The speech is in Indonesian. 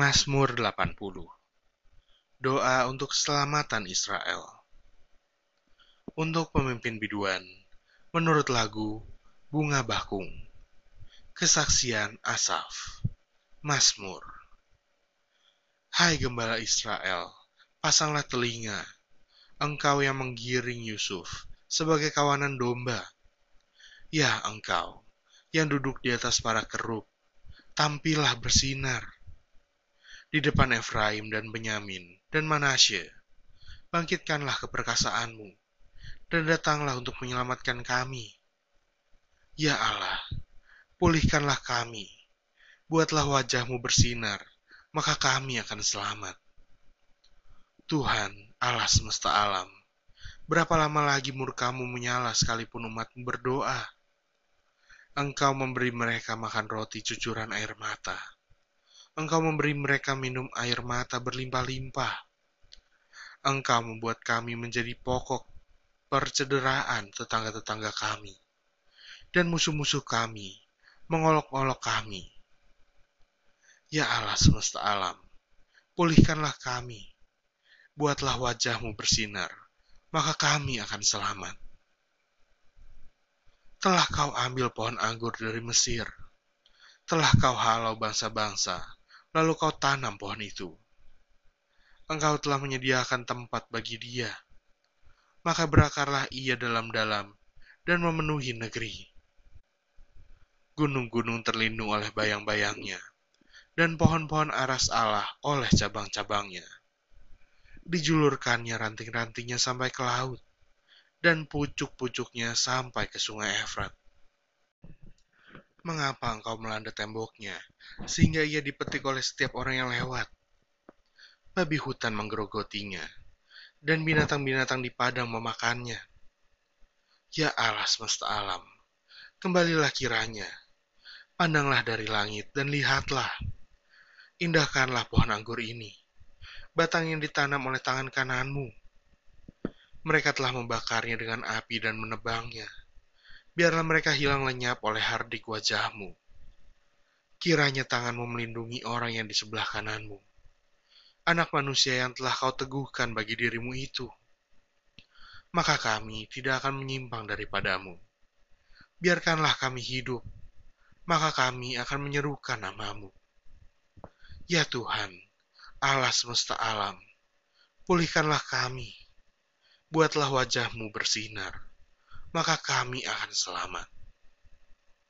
Mazmur 80 Doa untuk keselamatan Israel. Untuk pemimpin biduan, menurut lagu Bunga Bakung Kesaksian Asaf Mazmur. Hai Gembala Israel, pasanglah telinga, engkau yang menggiring Yusuf sebagai kawanan domba. Ya engkau, yang duduk di atas para keruk, tampillah bersinar di depan Efraim dan Benyamin dan Manasye. Bangkitkanlah keperkasaanmu dan datanglah untuk menyelamatkan kami. Ya Allah, pulihkanlah kami. Buatlah wajahmu bersinar, maka kami akan selamat. Tuhan, Allah semesta alam, berapa lama lagi murkamu menyala sekalipun umatmu berdoa? Engkau memberi mereka makan roti cucuran air mata Engkau memberi mereka minum air mata berlimpah-limpah. Engkau membuat kami menjadi pokok percederaan tetangga-tetangga kami, dan musuh-musuh kami mengolok-olok kami. Ya Allah semesta alam, pulihkanlah kami, buatlah wajahmu bersinar, maka kami akan selamat. Telah kau ambil pohon anggur dari Mesir, telah kau halau bangsa-bangsa, lalu kau tanam pohon itu. Engkau telah menyediakan tempat bagi dia, maka berakarlah ia dalam-dalam dan memenuhi negeri. Gunung-gunung terlindung oleh bayang-bayangnya, dan pohon-pohon aras Allah oleh cabang-cabangnya. Dijulurkannya ranting-rantingnya sampai ke laut, dan pucuk-pucuknya sampai ke sungai Efrat Mengapa engkau melanda temboknya, sehingga ia dipetik oleh setiap orang yang lewat? Babi hutan menggerogotinya, dan binatang-binatang di padang memakannya. Ya Allah semesta alam, kembalilah kiranya, pandanglah dari langit dan lihatlah. Indahkanlah pohon anggur ini, batang yang ditanam oleh tangan kananmu. Mereka telah membakarnya dengan api dan menebangnya biarlah mereka hilang lenyap oleh hardik wajahmu. Kiranya tanganmu melindungi orang yang di sebelah kananmu. Anak manusia yang telah kau teguhkan bagi dirimu itu. Maka kami tidak akan menyimpang daripadamu. Biarkanlah kami hidup, maka kami akan menyerukan namamu. Ya Tuhan, Allah semesta alam, pulihkanlah kami. Buatlah wajahmu bersinar maka kami akan selamat.